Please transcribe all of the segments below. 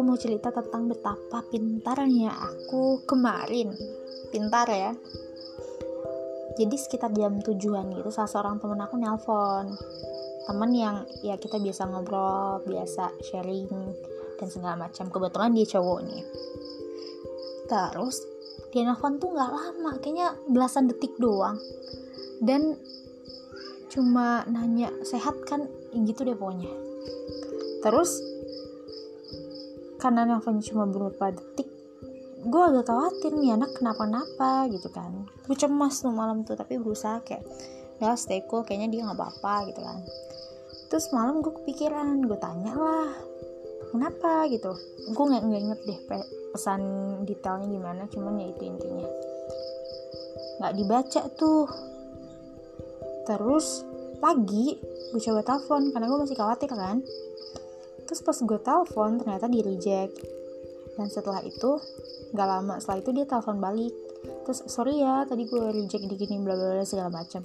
aku mau cerita tentang betapa pintarnya aku kemarin. Pintar ya. Jadi sekitar jam tujuan gitu salah seorang temen aku nelpon. Temen yang ya kita biasa ngobrol biasa sharing dan segala macam. Kebetulan dia cowok nih. Terus dia nelfon tuh nggak lama. Kayaknya belasan detik doang. Dan cuma nanya sehat kan? Gitu deh pokoknya. Terus karena nelfon cuma beberapa detik gue agak khawatir nih anak kenapa-napa gitu kan. Gue cemas tuh malam tuh tapi berusaha kayak ya stay cool kayaknya dia nggak apa-apa gitu kan. Terus malam gue kepikiran gue tanya lah kenapa? gitu. Gue nggak nggak inget deh pesan detailnya gimana cuman ya itu intinya. Nggak dibaca tuh terus pagi gue coba telepon karena gue masih khawatir kan. Terus pas gue telepon ternyata di reject. Dan setelah itu nggak lama setelah itu dia telepon balik. Terus sorry ya tadi gue reject di gini bla bla segala macam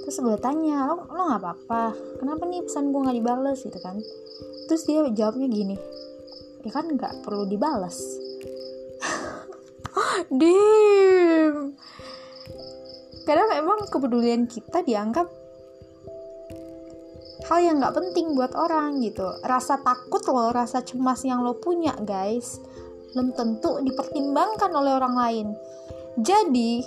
terus gue tanya lo lo nggak apa apa kenapa nih pesan gue nggak dibales? Gitu kan. Terus dia jawabnya gini ya kan nggak perlu dibales. Dim kadang emang kepedulian kita dianggap hal yang nggak penting buat orang gitu. Rasa takut lo rasa cemas yang lo punya guys belum tentu dipertimbangkan oleh orang lain. Jadi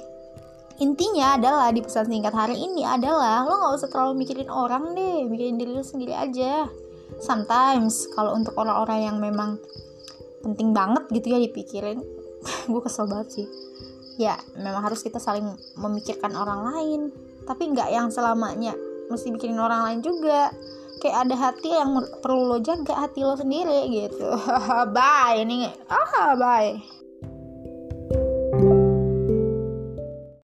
intinya adalah di pesan singkat hari ini adalah lo nggak usah terlalu mikirin orang deh mikirin diri lo sendiri aja. Sometimes kalau untuk orang-orang yang memang penting banget gitu ya dipikirin gue kesel banget sih ya memang harus kita saling memikirkan orang lain. Tapi nggak yang selamanya. Mesti mikirin orang lain juga. Kayak ada hati yang perlu lo jaga hati lo sendiri gitu. Bye ini ah bye